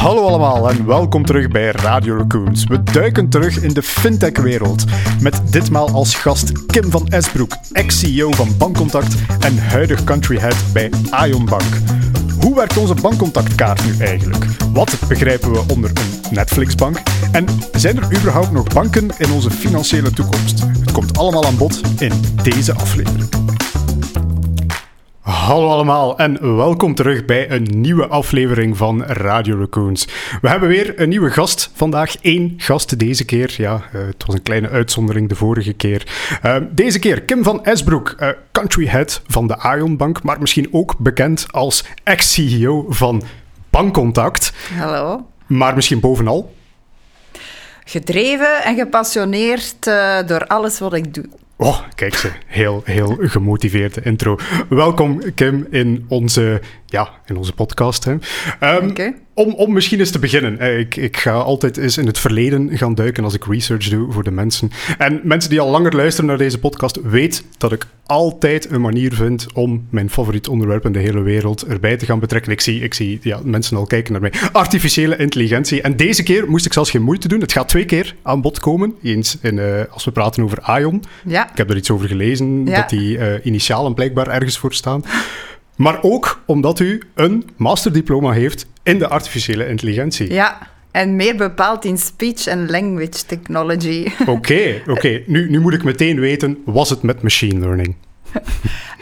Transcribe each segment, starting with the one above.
Hallo allemaal en welkom terug bij Radio Raccoons. We duiken terug in de fintech-wereld. Met ditmaal als gast Kim van Esbroek, ex-CEO van Bankcontact en huidig country head bij Ion Bank. Hoe werkt onze bankcontactkaart nu eigenlijk? Wat begrijpen we onder een Netflixbank? En zijn er überhaupt nog banken in onze financiële toekomst? Het komt allemaal aan bod in deze aflevering. Hallo allemaal en welkom terug bij een nieuwe aflevering van Radio Raccoons. We hebben weer een nieuwe gast vandaag. Eén gast deze keer. Ja, uh, het was een kleine uitzondering de vorige keer. Uh, deze keer Kim van Esbroek, uh, country head van de Ion Bank, maar misschien ook bekend als ex-CEO van Bankcontact. Hallo. Maar misschien bovenal gedreven en gepassioneerd door alles wat ik doe. Oh, kijk ze. Heel, heel gemotiveerde intro. Welkom, Kim, in onze, ja, in onze podcast. Hè. Um, om, om misschien eens te beginnen. Ik, ik ga altijd eens in het verleden gaan duiken als ik research doe voor de mensen. En mensen die al langer luisteren naar deze podcast, weet dat ik altijd een manier vind om mijn favoriet onderwerp in de hele wereld erbij te gaan betrekken. Ik zie, ik zie ja, mensen al kijken naar mij. Artificiële intelligentie. En deze keer moest ik zelfs geen moeite doen. Het gaat twee keer aan bod komen. Eens in, uh, als we praten over Ion. Ja. Ik heb er iets over gelezen, ja. dat die uh, initialen blijkbaar ergens voor staan. Maar ook omdat u een masterdiploma heeft in de artificiële intelligentie. Ja, en meer bepaald in speech and language technology. Oké, oké. Okay. Nu, nu moet ik meteen weten, was het met machine learning?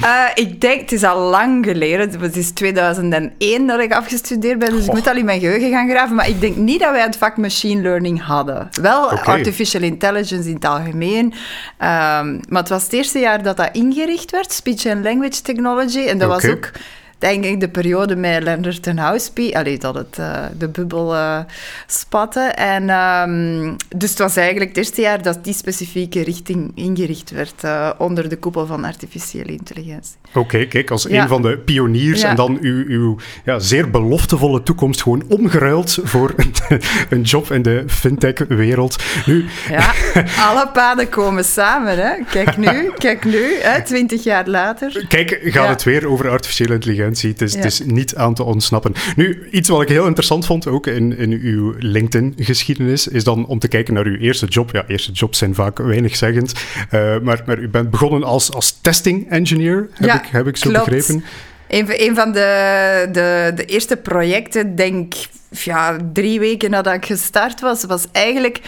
Uh, ik denk, het is al lang geleden. Het is 2001 dat ik afgestudeerd ben, dus Goh. ik moet al in mijn geheugen gaan graven. Maar ik denk niet dat wij het vak machine learning hadden. Wel okay. artificial intelligence in het algemeen. Um, maar het was het eerste jaar dat dat ingericht werd, speech and language technology. En dat okay. was ook denk ik de periode met Leonard ten Houspie, allee, dat het uh, de bubbel uh, spatte. En, um, dus het was eigenlijk het eerste jaar dat die specifieke richting ingericht werd uh, onder de koepel van artificiële intelligentie. Oké, okay, kijk, als ja. een van de pioniers ja. en dan uw, uw ja, zeer beloftevolle toekomst gewoon omgeruild voor een, een job in de fintech-wereld. Nu... Ja, alle paden komen samen, hè. Kijk nu, kijk nu, hè, twintig jaar later. Kijk, gaat het weer over artificiële intelligentie. Het is, ja. het is, niet aan te ontsnappen. Nu, iets wat ik heel interessant vond, ook in, in uw LinkedIn-geschiedenis, is dan om te kijken naar uw eerste job. Ja, eerste jobs zijn vaak weinigzeggend. Uh, maar, maar u bent begonnen als, als testing engineer, heb, ja, ik, heb ik zo klopt. begrepen. Een, een van de, de, de eerste projecten, denk ja, drie weken nadat ik gestart was, was eigenlijk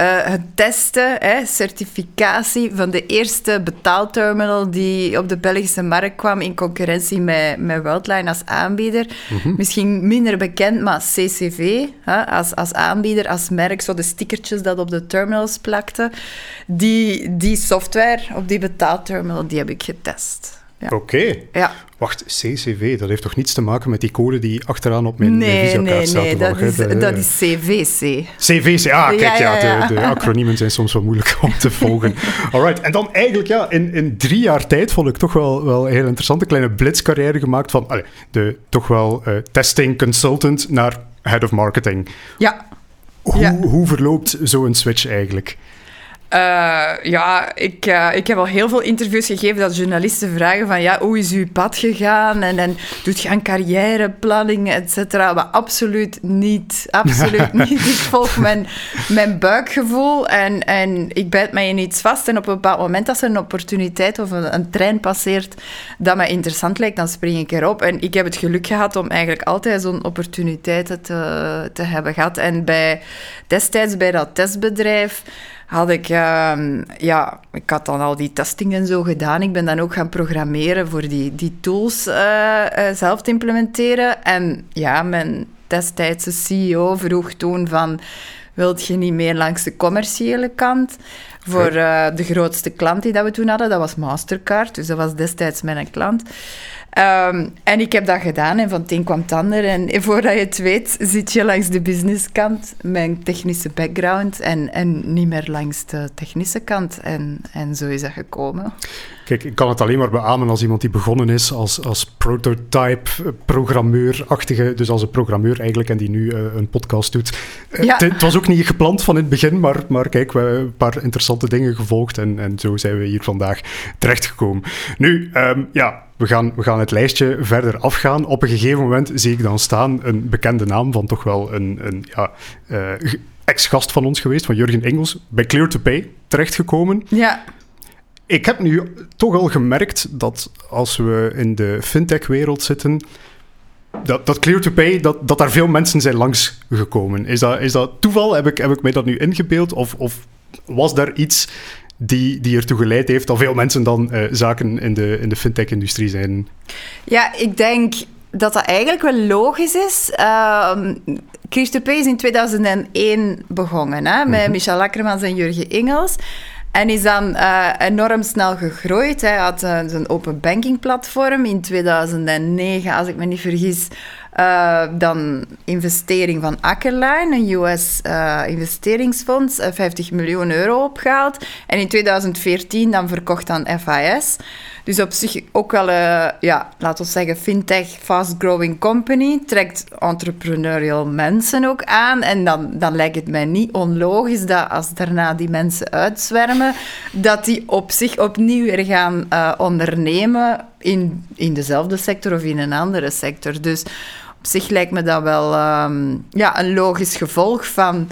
uh, het testen, hè, certificatie van de eerste betaalterminal die op de Belgische markt kwam in concurrentie met, met Worldline als aanbieder. Mm -hmm. Misschien minder bekend, maar CCV hè, als, als aanbieder, als merk, zo de stickertjes dat op de terminals plakten. Die, die software op die betaalterminal, die heb ik getest. Ja. Oké. Okay. Ja. Wacht, CCV, dat heeft toch niets te maken met die code die achteraan op mijn, nee, mijn visiokaart nee, staat? Nee, dat is, de, dat is CVC. CVC, ah, kijk, ja, ja, ja. De, de, acroniemen zijn soms wel moeilijk om te volgen. Alright, en dan eigenlijk, ja, in, in drie jaar tijd vond ik toch wel, wel een heel interessante kleine blitzcarrière gemaakt van de toch wel uh, testing consultant naar head of marketing. Ja. Hoe, hoe verloopt zo'n switch eigenlijk? Uh, ja, ik, uh, ik heb al heel veel interviews gegeven dat journalisten vragen van ja, hoe is uw pad gegaan? En, en doet je aan carrièreplanning, et cetera? Maar absoluut niet. Absoluut niet. Ik volg mijn, mijn buikgevoel en, en ik bijt mij in iets vast. En op een bepaald moment als er een opportuniteit of een, een trein passeert dat mij interessant lijkt, dan spring ik erop. En ik heb het geluk gehad om eigenlijk altijd zo'n opportuniteiten te, te hebben gehad. En bij, destijds bij dat testbedrijf had ik, uh, ja, ik had dan al die testing en zo gedaan. Ik ben dan ook gaan programmeren voor die, die tools uh, uh, zelf te implementeren. En ja, mijn destijdse CEO vroeg toen van, wilt je niet meer langs de commerciële kant? Voor uh, de grootste klant die dat we toen hadden, dat was Mastercard. Dus dat was destijds mijn klant. Um, en ik heb dat gedaan en van het een kwam het ander. En voordat je het weet, zit je langs de businesskant, mijn technische background, en, en niet meer langs de technische kant. En, en zo is dat gekomen. Kijk, ik kan het alleen maar beamen als iemand die begonnen is als, als prototype-programmeur-achtige, dus als een programmeur eigenlijk, en die nu uh, een podcast doet. Ja. Het was ook niet gepland van in het begin, maar, maar kijk, we hebben een paar interessante dingen gevolgd en, en zo zijn we hier vandaag terechtgekomen. Nu, um, ja, we gaan, we gaan het lijstje verder afgaan. Op een gegeven moment zie ik dan staan een bekende naam van toch wel een, een ja, uh, ex-gast van ons geweest, van Jurgen Engels, bij Clear to Pay terechtgekomen. Ja. Ik heb nu toch al gemerkt dat als we in de fintech-wereld zitten, dat, dat Clear to Pay, dat, dat daar veel mensen zijn langsgekomen. Is dat, is dat toeval? Heb ik, heb ik mij dat nu ingebeeld? Of, of was daar iets die, die ertoe geleid heeft dat veel mensen dan uh, zaken in de, in de fintech-industrie zijn? Ja, ik denk dat dat eigenlijk wel logisch is. Uh, Pay is in 2001 begonnen, hè, met mhm. Michel Akkermans en Jurgen Ingels. En is dan uh, enorm snel gegroeid. Hij had uh, zijn open banking platform in 2009, als ik me niet vergis. Uh, dan investering van Ackerline, een US-investeringsfonds, 50 miljoen euro opgehaald. En in 2014 dan verkocht aan FIS. Dus op zich ook wel, uh, ja, laten we zeggen, fintech, fast-growing company. Trekt entrepreneurial mensen ook aan. En dan, dan lijkt het mij niet onlogisch dat als daarna die mensen uitzwermen, dat die op zich opnieuw weer gaan uh, ondernemen in, in dezelfde sector of in een andere sector. Dus op zich lijkt me dat wel um, ja, een logisch gevolg van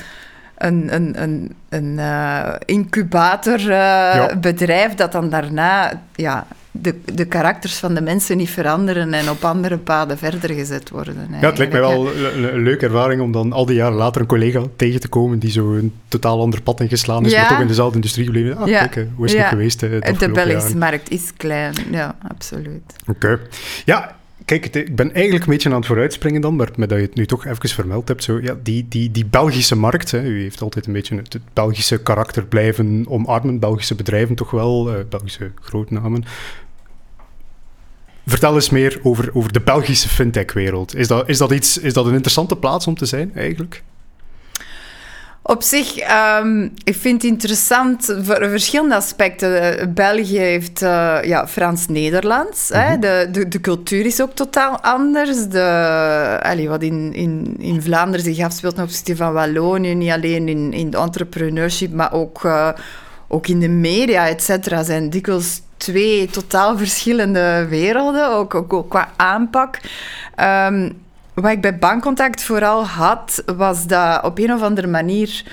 een, een, een, een uh, incubatorbedrijf uh, ja. dat dan daarna ja, de, de karakters van de mensen niet veranderen en op andere paden verder gezet worden. Ja, het lijkt mij wel een, leuke ervaring om dan al die jaren later een collega tegen te komen die zo een totaal ander pad ingeslaan is, maar toch in dezelfde industrie gebleven. Ah, kijk, eh, hoe is het geweest? Uh, de Belgische markt is klein, ja, absoluut. Oké. Ja, Kijk, ik ben eigenlijk een beetje aan het vooruitspringen dan, maar met dat je het nu toch even vermeld hebt, zo, ja, die, die, die Belgische markt, hè, u heeft altijd een beetje het, Belgische karakter blijven omarmen, Belgische bedrijven toch wel, uh, Belgische grootnamen. Vertel eens meer over, over de Belgische fintech-wereld. Is dat, is, dat iets, is dat een interessante plaats om te zijn, eigenlijk? Op zich, um, ik vind het interessant voor verschillende aspecten. België heeft uh, ja, Frans-Nederlands. Mm -hmm. de, de, de, cultuur is ook totaal anders. De, allee, wat in, in, in Vlaanderen zich afspeelt ten opzichte van Wallonië, niet alleen in, in de entrepreneurship, maar ook, uh, ook in de media, et cetera, zijn dikwijls twee totaal verschillende werelden, ook, ook, qua aanpak. Um, wat ik bij bankcontact vooral had, was dat op een of andere manier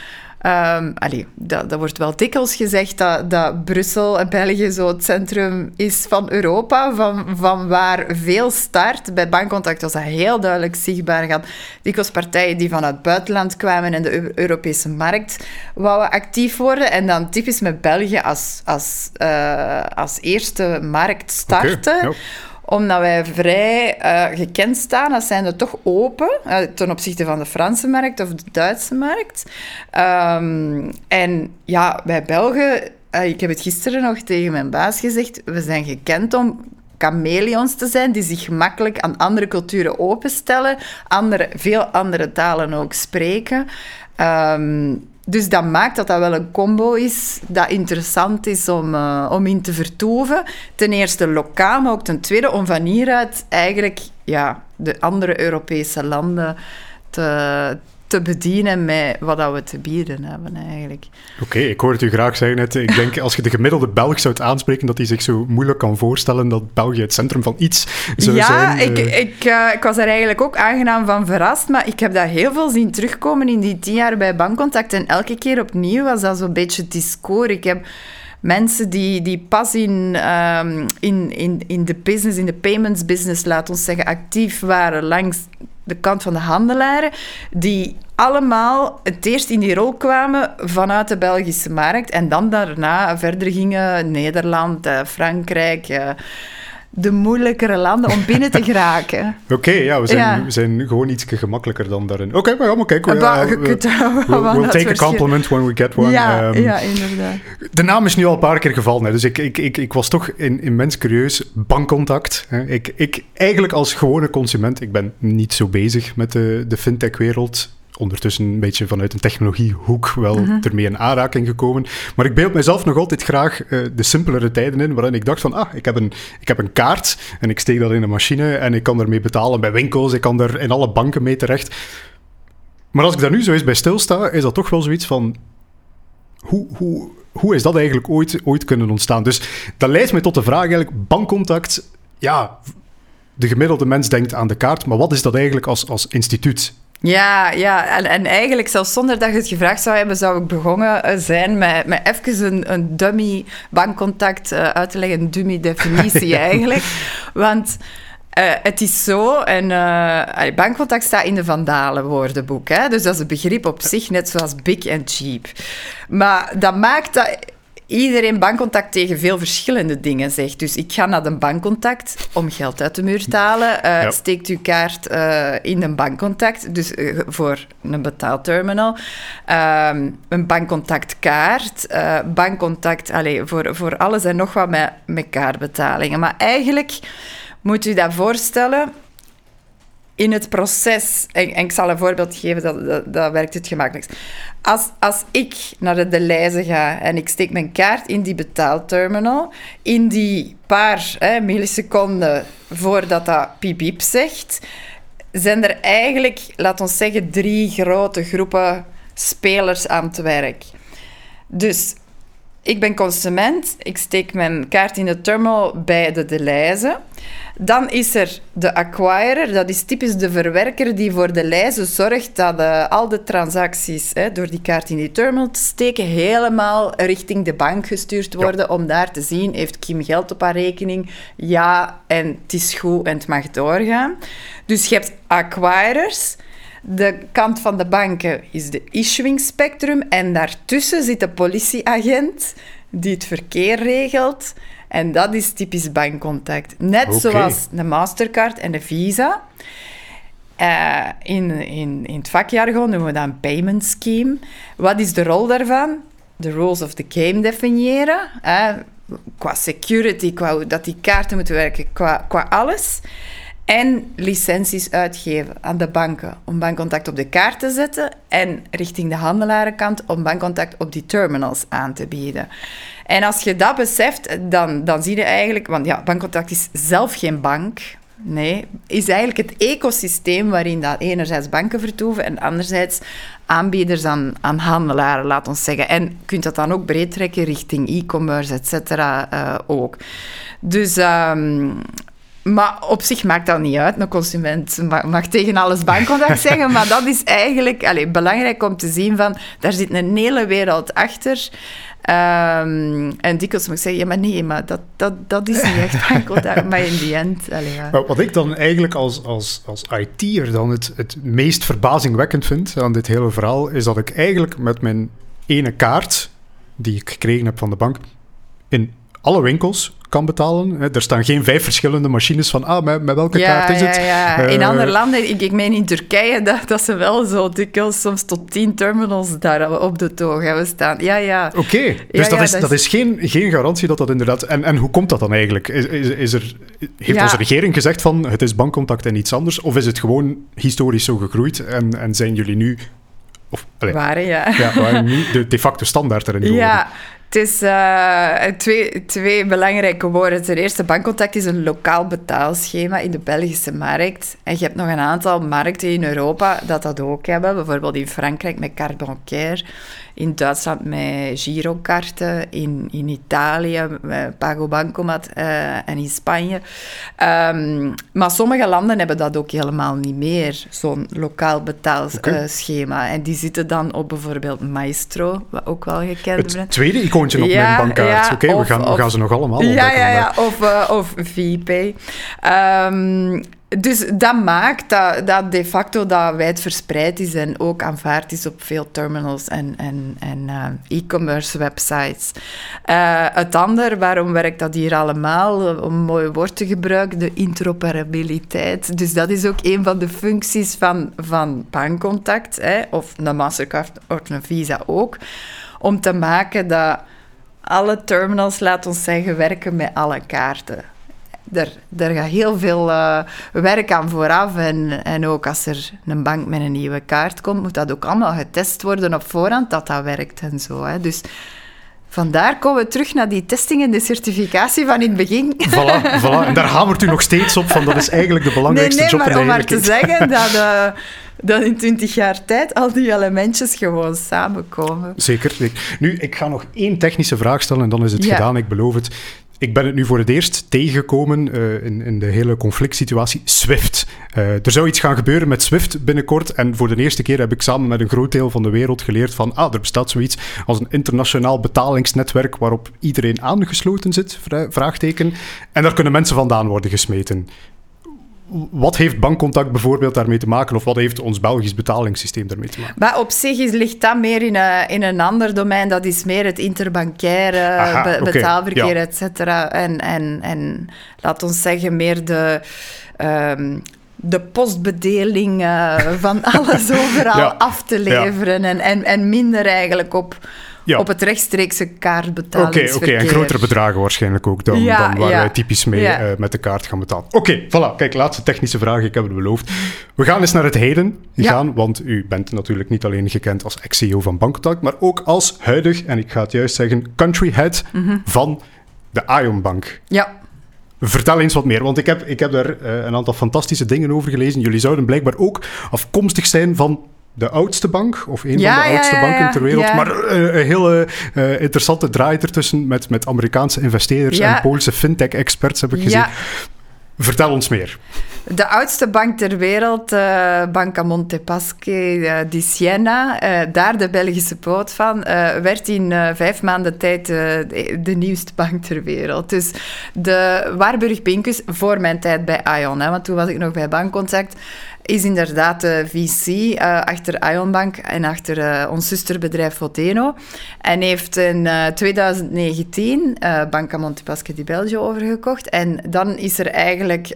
Um, allee, dat, dat, wordt wel dikwijls gezegd dat, dat Brussel en België zo het centrum is van Europa, van, van waar veel start. Bij Bankcontact was dat heel duidelijk zichtbaar. Gaan dikwijls partijen die vanuit het buitenland kwamen en de Europese markt wouden actief worden. En dan typisch met België als, als, uh, als eerste markt starten. Okay, omdat wij vrij uh, gekend staan als zijnde toch open uh, ten opzichte van de Franse markt of de Duitse markt. Um, en ja, wij Belgen, uh, ik heb het gisteren nog tegen mijn baas gezegd, we zijn gekend om chameleons te zijn die zich gemakkelijk aan andere culturen openstellen, andere, veel andere talen ook spreken. Um, dus dat maakt dat dat wel een combo is dat interessant is om, uh, om in te vertoeven. Ten eerste lokaal, maar ook ten tweede om van hieruit eigenlijk ja, de andere Europese landen te, te bedienen met wat dat we te bieden hebben eigenlijk. Oké, ik hoor het u graag zeggen. Net. Ik denk als je de gemiddelde Belg zou aanspreken, dat hij zich zo moeilijk kan voorstellen dat België het centrum van iets zou ja, zijn. Ja, ik, uh... ik, uh, ik was er eigenlijk ook aangenaam van verrast, maar ik heb dat heel veel zien terugkomen in die tien jaar bij Bankcontact en elke keer opnieuw was dat zo'n beetje het discours. Ik heb mensen die, die pas in, um, in, in, in de business, in de payments business, laat ons zeggen, actief waren langs de kant van de handelaren, die allemaal het eerst in die rol kwamen vanuit de Belgische markt en dan daarna verder gingen Nederland, eh, Frankrijk, eh, de moeilijkere landen om binnen te geraken. Oké, ja, we zijn, we zijn gewoon iets gemakkelijker dan daarin. Oké, maar, maar kijk, we, uh, we'll, take a compliment when we get one. Ja, um, ja, inderdaad. De naam is nu al een paar keer gevallen, hè, dus ik, ik, ik, ik was toch in, immens curieus. Bankcontact. Hè. Ik, ik, eigenlijk als gewone consument, ik ben niet zo bezig met de, de fintech-wereld ondertussen een beetje vanuit een technologiehoek wel mm ermee in aanraking gekomen. Maar ik beeld mezelf nog altijd graag uh, de simpelere tijden in, waarin ik dacht van, ah, ik heb, een, ik heb een kaart en ik steek dat in een machine en ik kan ermee betalen bij winkels, ik kan er in alle banken mee terecht. Maar als ik daar nu zo eens bij stilsta, is dat toch wel zoiets van, hoe, hoe, hoe is dat eigenlijk ooit, ooit kunnen ontstaan? Dus dat leidt mij tot de vraag eigenlijk, bankcontact, ja, de gemiddelde mens denkt aan de kaart, maar wat is dat eigenlijk als, als instituut? Ja, ja. En, en eigenlijk zelfs zonder dat je het gevraagd zou hebben, zou ik begonnen eh, zijn met, met even een, een dummy bankcontact uh, uit te leggen, een dummy definitie eigenlijk. Want uh, het is zo, en uh, bankcontact staat in de Vandalen-woordenboek. Hè? Dus dat is een begrip op zich, net zoals big en cheap. Maar dat maakt dat iedereen bankcontact tegen veel verschillende dingen zegt. Dus ik ga naar de bankcontact om geld uit de muur te halen. Uh, Steekt uw kaart in een bankcontact, dus voor een betaalterminal. Ehm, een bankcontactkaart. bankcontact, allez, voor, voor alles en nog wat met, met kaartbetalingen. Maar eigenlijk moet u dat voorstellen in het proces, en, ik zal een voorbeeld geven, dat, dat, werkt het gemakkelijkst. Als, als ik naar de, de lijzen ga en ik steek mijn kaart in die betaalterminal, in die paar hè, milliseconden voordat dat piep zegt, zijn er eigenlijk, laat ons zeggen, drie grote groepen spelers aan het werk. Dus ik ben consument, ik steek mijn kaart in de terminal bij de Deleuze. Dan is er de acquirer, dat is typisch de verwerker die voor de lijzen zorgt dat uh, al de transacties hè, door die kaart in die terminal te steken helemaal richting de bank gestuurd worden om daar te zien, heeft Kim geld op haar rekening? Ja, en het is goed en het mag doorgaan. Dus je hebt acquirers de kant van de banken is de issuing spectrum en daartussen zit de politieagent die het verkeer regelt. En dat is typisch bankcontact. Net zoals de Mastercard en de Visa. Uh, in, in, in het vakjargon noemen we dat een payment scheme. Wat is de rol daarvan? De rules of the game definiëren. Uh, qua security, qua dat die kaarten moeten werken, qua, qua alles. En licenties uitgeven aan de banken om bankcontact op de kaart te zetten en richting de handelarenkant om bankcontact op die terminals aan te bieden. En als je dat beseft, dan, dan zie je eigenlijk, want ja, bankcontact is zelf geen bank. Nee, is eigenlijk het ecosysteem waarin dat enerzijds banken vertoeven en anderzijds aanbieders aan, handelaren, laat ons zeggen. En je kunt dat dan ook breed trekken richting e-commerce, et cetera, uh, ook. Dus um, maar op zich maakt dat niet uit. Een consument mag, tegen alles bankcontact zeggen, maar dat is eigenlijk allez, belangrijk om te zien van, daar zit een hele wereld achter. Um, en dikwijls moet ik zeggen, ja, maar nee, maar dat, dat, dat is niet echt bankcontact. maar in die end... Allez, ja. Wat ik dan eigenlijk als, als, als IT'er dan het, het meest verbazingwekkend vind aan dit hele verhaal, is dat ik eigenlijk met mijn ene kaart, die ik gekregen heb van de bank, in alle winkels kan betalen. Er staan geen vijf verschillende machines van, ah, met, met welke kaart is het? Ja, ja. in eh, andere landen, ik, ik meen in Turkije, dat, dat ze wel zo dikwijls soms tot tien terminals daar op de toog hebben staan. Ja, ja. Oké, dus dat, is, dat, is, geen, geen garantie dat dat inderdaad... En, en hoe komt dat dan eigenlijk? Is, is, is er, heeft onze regering gezegd van, het is bankcontact en iets anders? Of is het gewoon historisch zo gegroeid en, en zijn jullie nu of, waren, ja. ja waren nu de de facto standaard erin Ja, het is uh, twee, twee belangrijke woorden. Ten eerste, bankcontact is een lokaal betaalschema in de Belgische markt. En je hebt nog een aantal markten in Europa dat dat ook hebben. Bijvoorbeeld in Frankrijk met carte bancaire in Duitsland met girokaarten, in, in Italië met Pago Bancomat uh, en in Spanje. Um, maar sommige landen hebben dat ook helemaal niet meer, zo'n lokaal betaalschema. En die zitten dan op bijvoorbeeld Maestro, wat ook wel gekend wordt. Het tweede op mijn bankkaart. Ja, Oké, we, gaan, we gaan ze nog allemaal Ja, ja, ja. Of, uh, of VPay. Um, dus dat maakt dat, dat de facto dat wijdverspreid is en ook aanvaard is op veel terminals en, en, en uh, e-commerce websites. Uh, het andere, waarom werkt dat hier allemaal? Om een mooi woord te gebruiken, de interoperabiliteit. Dus dat is ook een van de functies van, van bankcontact, hè, of een Mastercard of een Visa ook, om te maken dat alle terminals, laat ons zeggen, werken met alle kaarten daar, daar gaat heel veel uh, werk aan vooraf. En, en ook als er een bank met een nieuwe kaart komt, moet dat ook allemaal getest worden op voorhand dat dat werkt en zo. Hè. Dus Vandaar komen we terug naar die testing en de certificatie van in het begin. Voilà, voilà. En daar hamert u nog steeds op van dat is eigenlijk de belangrijkste nee, nee, job maar om maar te zeggen dat, uh, dat in twintig jaar tijd al die elementjes gewoon samenkomen. Zeker. Nu, ik ga nog één technische vraag stellen en dan is het gedaan, ik beloof het. Ik ben het nu voor het eerst tegengekomen uh, in, in, de hele conflict situatie. Swift. Uh, er zou iets gaan gebeuren met Swift binnenkort. En voor de eerste keer heb ik samen met een groot deel van de wereld geleerd van... Ah, er bestaat zoiets als een internationaal betalingsnetwerk waarop iedereen aangesloten zit, vraagteken. En daar kunnen mensen vandaan worden gesmeten wat heeft bankcontact bijvoorbeeld daarmee te maken? Of wat heeft ons Belgisch betalingssysteem daarmee te maken? Maar op zich is, ligt dat meer in, een, in een ander domein. Dat is meer het interbankaire betaalverkeer, et cetera. En, en, en laat ons zeggen, meer de... Um, de postbedeling uh, van alles overal af te leveren. En, en, en minder eigenlijk op op het rechtstreekse kaartbetalingsverkeer. Oké, oké, en grotere bedragen waarschijnlijk ook dan, dan waar wij typisch mee uh, met de kaart gaan betalen. Oké, voilà. Kijk, laatste technische vraag, ik heb het beloofd. We gaan eens naar het heden gaan, want u bent natuurlijk niet alleen gekend als ex-CEO van Bankcontact, maar ook als huidig, en ik ga het juist zeggen, country head mm -hmm. van de Ion Bank. Ja. Vertel eens wat meer, want ik heb, ik heb daar uh, een aantal fantastische dingen over gelezen. Jullie zouden blijkbaar ook afkomstig zijn van de oudste bank, of een van de oudste banken ter wereld. Maar uh, een hele uh, interessante draai ertussen met, met Amerikaanse investeerders en Poolse fintech-experts, heb ik gezien. Vertel ons meer. De oudste bank ter wereld, uh, Banca Montepaschi uh, di Siena, uh, daar de Belgische poot van, werd in vijf maanden tijd de, de, nieuwste bank ter wereld. Dus de Warburg Pincus, voor mijn tijd bij Ion, hè, want toen was ik nog bij Bankcontact, is inderdaad de VC uh, achter Ionbank en achter uh, ons zusterbedrijf Foteno. En heeft in uh, 2019 Banca Montepaschi di Belgio overgekocht. En dan is er eigenlijk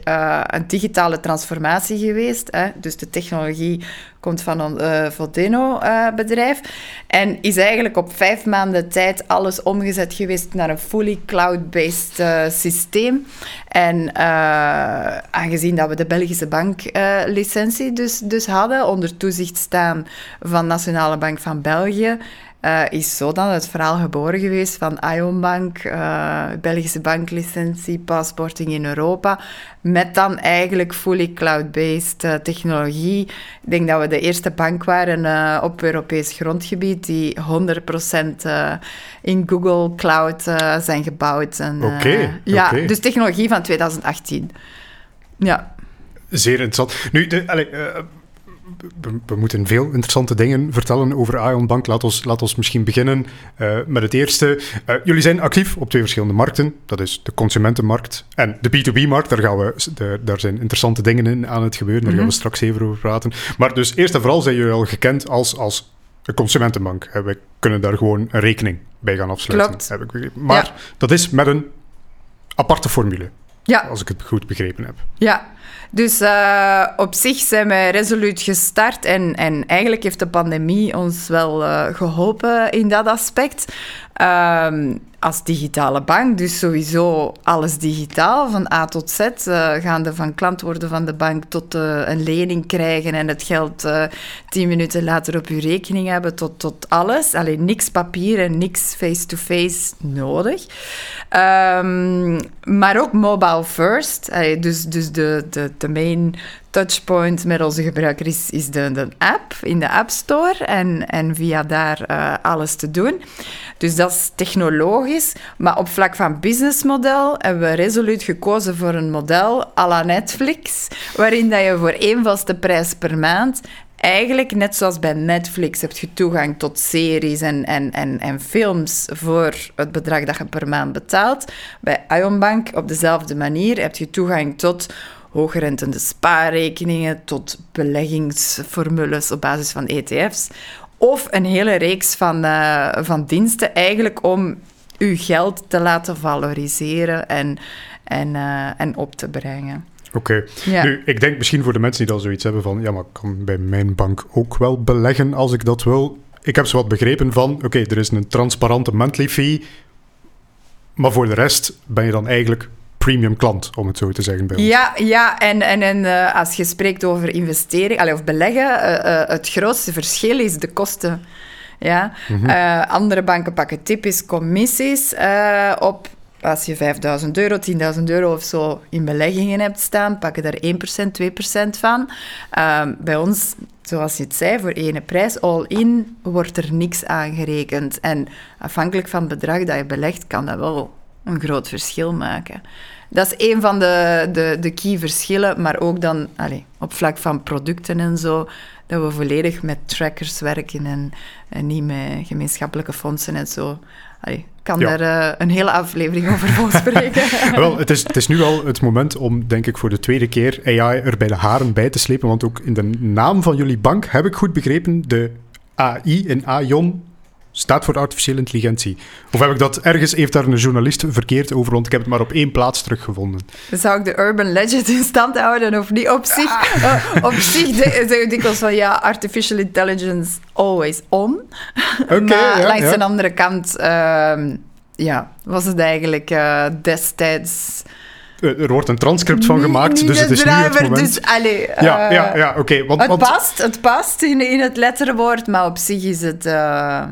een digitale transformatie geweest. Hè? Dus de technologie komt van een uh, Vodeno-bedrijf. Uh, en is eigenlijk op vijf maanden tijd alles omgezet geweest naar een fully cloud-based uh, systeem. En aangezien dat we de Belgische banklicentie dus, dus hadden, onder toezicht staan van Nationale Bank van België, uh, is zo dan het verhaal geboren geweest van Ionbank, uh, Belgische banklicentie, passporting in Europa, met dan eigenlijk fully cloud-based uh, technologie. Ik denk dat we de eerste bank waren op Europees grondgebied die 100% in Google Cloud zijn gebouwd. Oké. Okay, ja, dus technologie van 2018. Ja. Zeer interessant. Nu, de, allez, we, moeten veel interessante dingen vertellen over Ion Bank. Laat ons, laat ons misschien beginnen uh, met het eerste. Uh, jullie zijn actief op twee verschillende markten. Dat is de consumentenmarkt en de B2B-markt. Daar, gaan we, de, daar zijn interessante dingen in aan het gebeuren. Daar gaan we mhm. straks even over praten. Maar dus eerst en vooral zijn jullie al gekend als, als een consumentenbank. We kunnen daar gewoon een rekening bij gaan afsluiten. Klopt. Heb ik maar ja. dat is met een aparte formule. Ja. Als ik het goed begrepen heb. Ja, dus uh, op zich zijn wij resoluut gestart en, en eigenlijk heeft de pandemie ons wel uh, geholpen in dat aspect. Um, als digitale bank, dus sowieso alles digitaal, van A tot Z, uh, gaande van klant worden van de bank tot uh, een lening krijgen en het geld uh, tien minuten later op uw rekening hebben, tot, tot alles. Alleen niks papier en niks face-to-face nodig. Um, maar ook mobile first, dus, dus de, de, de main touchpoint met onze gebruiker is, is de, de app in de App Store en, en via daar uh, alles te doen. Dus dat is technologisch. Maar op vlak van businessmodel hebben we resoluut gekozen voor een model à la Netflix, waarin dat je voor één vaste prijs per maand eigenlijk, net zoals bij Netflix, heb je toegang tot series en, en, en, en films voor het bedrag dat je per maand betaalt. Bij Ionbank op dezelfde manier heb je toegang tot hoogrentende spaarrekeningen tot beleggingsformules op basis van ETF's. Of een hele reeks van, uh, van diensten eigenlijk om uw geld te laten valoriseren en, en, uh, en op te brengen. Oké. Okay. Ja. Nu, ik denk misschien voor de mensen die al zoiets hebben van... ja, maar ik kan bij mijn bank ook wel beleggen als ik dat wil. Ik heb zo wat begrepen van... oké, er is een transparante monthly fee... maar voor de rest ben je dan eigenlijk premium klant, om het zo te zeggen bij ons. Ja, ja en, en, en uh, als je spreekt over investeren of beleggen, uh, het grootste verschil is de kosten. Ja? Mm -hmm. andere banken pakken typisch commissies op als je 5000 euro, 10.000 euro of zo in beleggingen hebt staan, pakken daar 1%, 2% van. Um, bij ons, zoals je het zei, voor ene prijs, all-in, wordt er niks aangerekend. En afhankelijk van het bedrag dat je belegt, kan dat wel een groot verschil maken. Dat is een van de, de, de key verschillen, maar ook dan allez, op vlak van producten en zo, dat we volledig met trackers werken en, en niet met gemeenschappelijke fondsen en zo. Allee, kan daar uh, een hele aflevering over volspreken. Wel, het is, het is nu al het moment om, denk ik, voor de tweede keer AI er bij de haren bij te slepen. Want ook in de naam van jullie bank heb ik goed begrepen, de AI in AION staat voor artificiële intelligentie. Of heb ik dat ergens, heeft daar een journalist verkeerd over, want ik heb het maar op één plaats teruggevonden. Zou ik de urban legend in stand houden of niet? Op zich, uh, op zich zeg ik dikwijls van ja, artificial intelligence always on. Okay, maar ja, langs ja. de andere kant, uh, ja, was het eigenlijk uh, destijds er wordt een transcript van gemaakt, dus het is driver, nu het moment. Dus, ja, ja, ja, oké. Okay, het, want, past, het past in, in het letterwoord, maar op zich is het... Uh,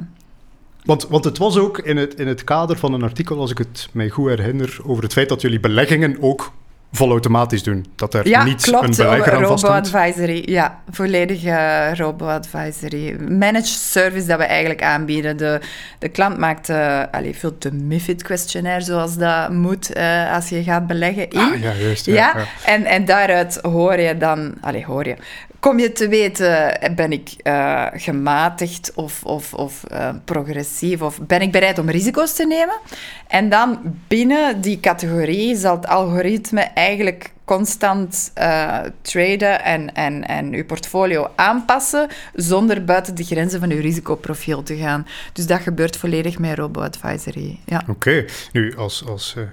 want, want het was ook in het, in het kader van een artikel, als ik het mij goed herinner, over het feit dat jullie beleggingen ook volautomatisch doen. Dat er ja, niet klopt, een belegger aan vasthangt. robo-advisory. Ja, volledige robo-advisory. Managed service dat we eigenlijk aanbieden. De, de klant maakt uh, allez, veel de MIFID-questionnaire, zoals dat moet uh, als je gaat beleggen in. Ah, ja, juist. Ja, ja? ja. En, en daaruit hoor je dan... Allez, hoor je kom je te weten, ben ik uh, gematigd of, of, of uh, progressief of ben ik bereid om risico's te nemen? En dan binnen die categorie zal het algoritme eigenlijk constant uh, traden en, en, en uw portfolio aanpassen zonder buiten de grenzen van uw risicoprofiel te gaan. Dus dat gebeurt volledig met robo-advisory. Ja. Oké, okay. nu als, als uh,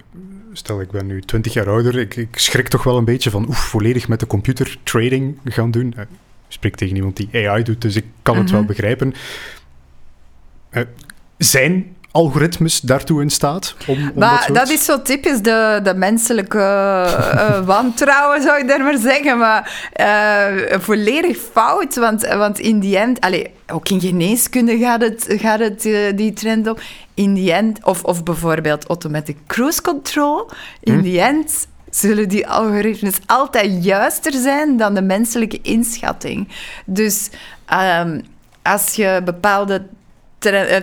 stel ik ben nu 20 jaar ouder, ik, ik schrik toch wel een beetje van oef, volledig met de computer trading gaan doen. Uh, ik spreek tegen iemand die AI doet, dus ik kan mm -hmm. het wel begrijpen. zijn algoritmes daartoe in staat? Om, om maar dat, soort... dat, is zo typisch de, de menselijke uh, wantrouwen, zou ik daar maar zeggen. Maar uh, volledig fout, want, want in die end... Allez, ook in geneeskunde gaat het, gaat het uh, die trend op. In die end... Of, of bijvoorbeeld automatic cruise control. In hm? die end zullen die algoritmes altijd juister zijn dan de menselijke inschatting. Dus um, als je bepaalde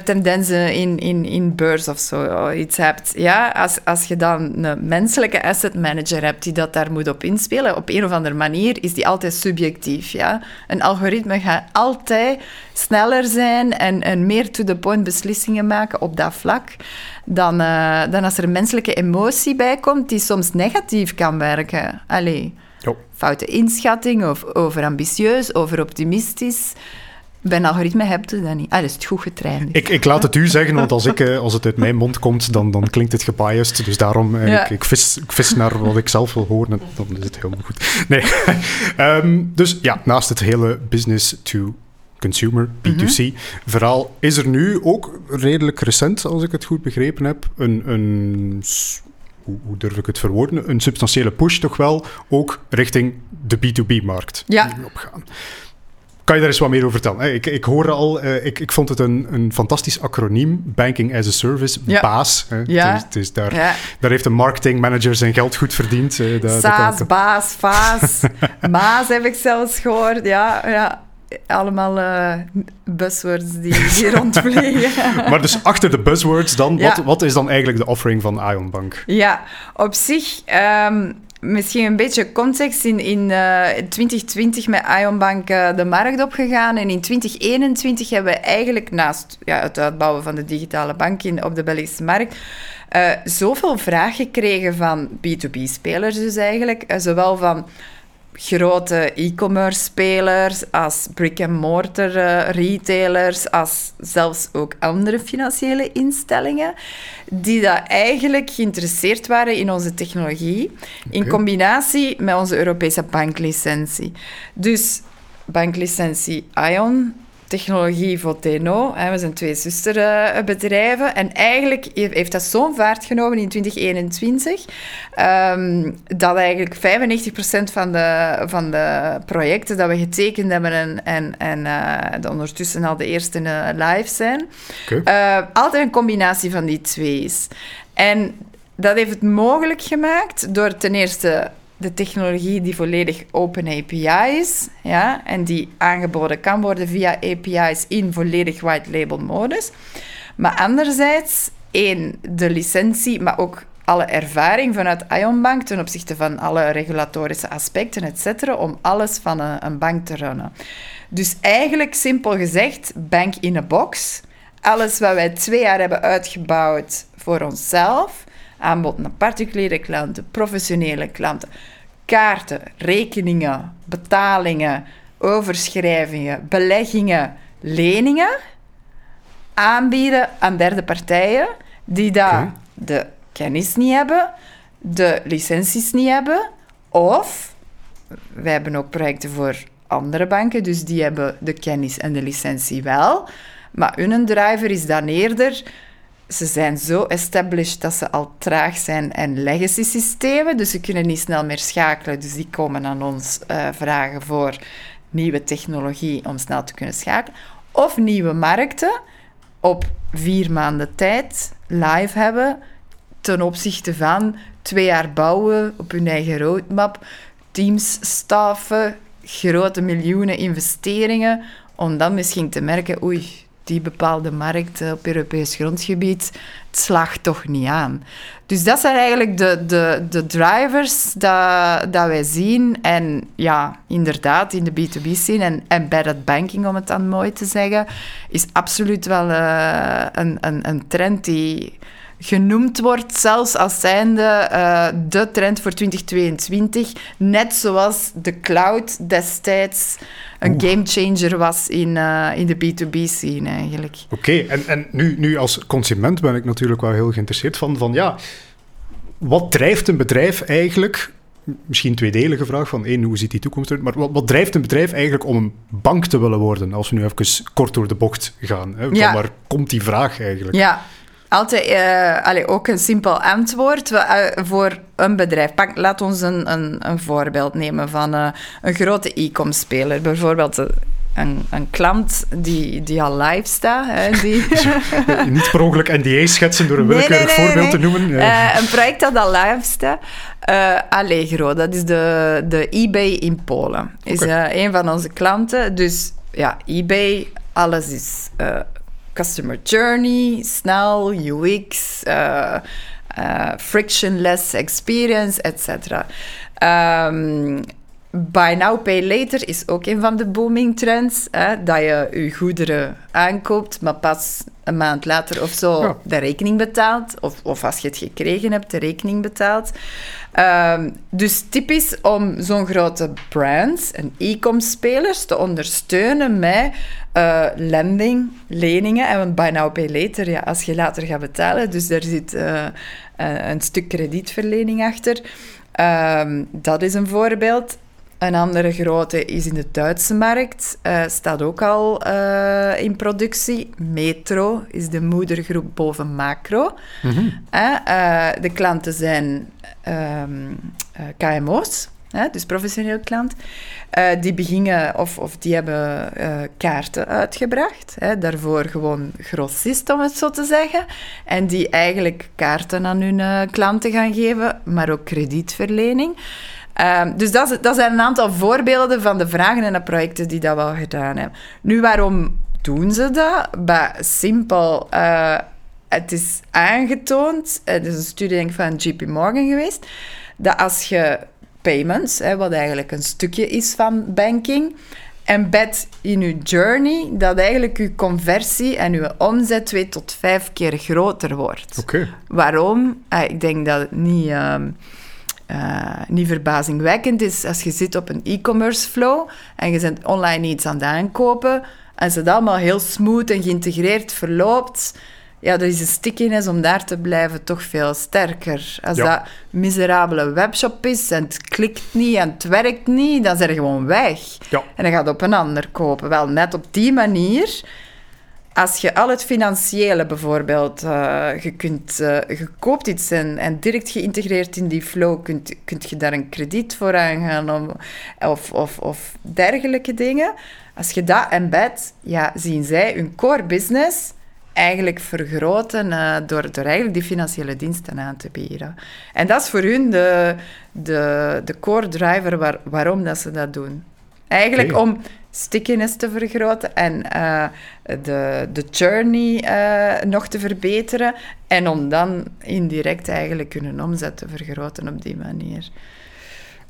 tendensen in, in, in beurs of zo iets hebt. Ja, als, als je dan een menselijke asset manager hebt die dat daar moet op inspelen, op een of andere manier is die altijd subjectief. Ja? Een algoritme gaat altijd sneller zijn en, en meer to-the-point beslissingen maken op dat vlak dan, uh, dan als er een menselijke emotie bij komt die soms negatief kan werken. Allee, foute inschatting of overambitieus, overoptimistisch. Bij een algoritme heb je dat niet. Ah, dat is het goed getraind. Ik, ik laat het u zeggen, want als, ik, als het uit mijn mond komt, dan, dan klinkt het gebiased. Dus daarom, ja. ik, ik, vis, ik vis naar wat ik zelf wil horen, dan is het helemaal goed. Nee. um, dus ja, naast het hele business to consumer, B2C mm -hmm. verhaal, is er nu ook redelijk recent, als ik het goed begrepen heb, een, een hoe, hoe, durf ik het verwoorden, een substantiële push toch wel ook richting de B2B-markt ja. opgaan. Kan je daar eens wat meer over vertellen? Ik, ik hoorde al, uh, ik, ik vond het een, een fantastisch acroniem, Banking as a Service, ja. BAAS. Hè. Ja. Dus, dus daar, ja. daar heeft een marketingmanager zijn geld goed verdiend. Dat, SAAS, BAAS, FAAS, MAAS heb ik zelfs gehoord. Ja, ja. Allemaal uh, buzzwords die, die rondvliegen. maar dus achter de buzzwords dan, wat, wat is dan eigenlijk de offering van Ion Bank? Ja, op zich... Um, misschien een beetje context. In, in uh, 2020 met Ionbank uh, de markt opgegaan. En in 2021 hebben we eigenlijk naast ja, het uitbouwen van de digitale bank in, op de Belgische markt... Uh, zoveel vraag gekregen van B2B-spelers dus eigenlijk. zowel van grote e-commerce spelers, als brick-and-mortar uh, retailers, als zelfs ook andere financiële instellingen, die dat eigenlijk geïnteresseerd waren in onze technologie, okay. in combinatie met onze Europese banklicentie. Dus banklicentie ION, technologie Voteno. We zijn twee zusterbedrijven. En eigenlijk heeft dat zo'n vaart genomen in 2021 ehm, dat eigenlijk 95% van de, van de projecten dat we getekend hebben en, en, en uh, ondertussen al de eerste uh, live zijn, uh, altijd een combinatie van die twee is. En dat heeft het mogelijk gemaakt door ten eerste de technologie die volledig open API is, ja, en die aangeboden kan worden via API's in volledig white label modus. Maar anderzijds, één, de licentie, maar ook alle ervaring vanuit Ionbank ten opzichte van alle regulatorische aspecten, et cetera, om alles van een, een bank te runnen. Dus eigenlijk, simpel gezegd, bank in a box. Alles wat wij twee jaar hebben uitgebouwd voor onszelf, aanbod naar particuliere klanten, professionele klanten, kaarten, rekeningen, betalingen, overschrijvingen, beleggingen, leningen aanbieden aan derde partijen die daar de kennis niet hebben, de licenties niet hebben, of wij hebben ook projecten voor andere banken, dus die hebben de kennis en de licentie wel, maar hun driver is dan eerder ze zijn zo established dat ze al traag zijn en legacy systemen, dus ze kunnen niet snel meer schakelen. Dus die komen aan ons uh, vragen voor nieuwe technologie om snel te kunnen schakelen. Of nieuwe markten op vier maanden tijd live hebben ten opzichte van twee jaar bouwen op hun eigen roadmap, teams staffen, grote miljoenen investeringen, om dan misschien te merken, oei, die bepaalde markt op Europees grondgebied, het slaagt toch niet aan. Dus dat zijn eigenlijk de, de, de drivers dat, dat wij zien. En ja, inderdaad, in de B2B-scene en embedded banking, om het dan mooi te zeggen, is absoluut wel uh, een, een, een trend die genoemd wordt, zelfs als zijnde uh, de trend voor 2022. Net zoals de cloud destijds een gamechanger was in, uh, in de B2B-scene eigenlijk. Oké, en, en nu, nu als consument ben ik natuurlijk wel heel geïnteresseerd van, van ja, wat drijft een bedrijf eigenlijk misschien een tweedelige vraag. Van één, hoe ziet die toekomst eruit? Maar wat, wat, drijft een bedrijf eigenlijk om een bank te willen worden? Als we nu even kort door de bocht gaan. Hè? Van waar komt die vraag eigenlijk? Ja, altijd uh, ook een simpel antwoord uh, voor een bedrijf. Pak, laat ons een, een, een voorbeeld nemen van uh, een grote e-com-speler. Bijvoorbeeld een, een, klant die, die al live staat. Hè, die... Niet per ongeluk NDA schetsen door een willekeurig voorbeeld te noemen. een project dat al live staat. Allegro, dat is de, de eBay in Polen. Is een van onze klanten. Dus ja, eBay, alles is customer journey, snel, UX, uh, uh, frictionless experience, etc. Um, Buy now, pay later is ook een van de booming trends. Hè, dat je je goederen aankoopt, maar pas een maand later of zo de rekening betaalt. Of, of als je het gekregen hebt, de rekening betaalt. Um, dus typisch om zo'n grote brands en e-com-spelers te ondersteunen met uh, lending, leningen. En buy now, pay later, ja, als je later gaat betalen. Dus daar zit uh, een stuk kredietverlening achter. Um, dat is een voorbeeld. Een andere grote is in de Duitse markt, uh, staat ook al uh, in productie. Metro is de moedergroep boven Macro. Mm -hmm. uh, de klanten zijn um, KMO's, dus professioneel klant. die beginnen, of, of die hebben kaarten uitgebracht. Daarvoor gewoon grossist, om het zo te zeggen. En die eigenlijk kaarten aan hun klanten gaan geven, maar ook kredietverlening. Um, dus dat, dat, zijn een aantal voorbeelden van de vragen en de projecten die dat wel gedaan hebben. Nu, waarom doen ze dat? Bah, simpel. Uh, het is aangetoond, het is een studie denk ik, van JP Morgan geweest, dat als je payments, hè, wat eigenlijk een stukje is van banking, embed in je journey, dat eigenlijk je conversie en je omzet twee tot vijf keer groter wordt. Okay. Waarom? Uh, ik denk dat het niet... Um, uh, niet verbazingwekkend is als je zit op een e-commerce flow en je bent online iets aan het aankopen en ze dat allemaal heel smooth en geïntegreerd verloopt, ja, er is een stickiness om daar te blijven toch veel sterker. Als dat miserabele webshop is en het klikt niet en het werkt niet, dan zijn er gewoon weg. Ja. En dan gaat op een ander kopen. Wel, net op die manier als je al het financiële bijvoorbeeld, uh, je, kunt, uh, je koopt iets en, en direct geïntegreerd in die flow, kunt, kunt je daar een krediet voor aangaan om, of, of, of dergelijke dingen. Als je dat embed, ja, zien zij hun core business eigenlijk vergroten uh, door, door eigenlijk die financiële diensten aan te bieden. En dat is voor hun de, de, de core driver waar, waarom dat ze dat doen. Eigenlijk om stickiness te vergroten en uh, de, de journey uh, nog te verbeteren. En om dan indirect eigenlijk hun omzet te vergroten op die manier.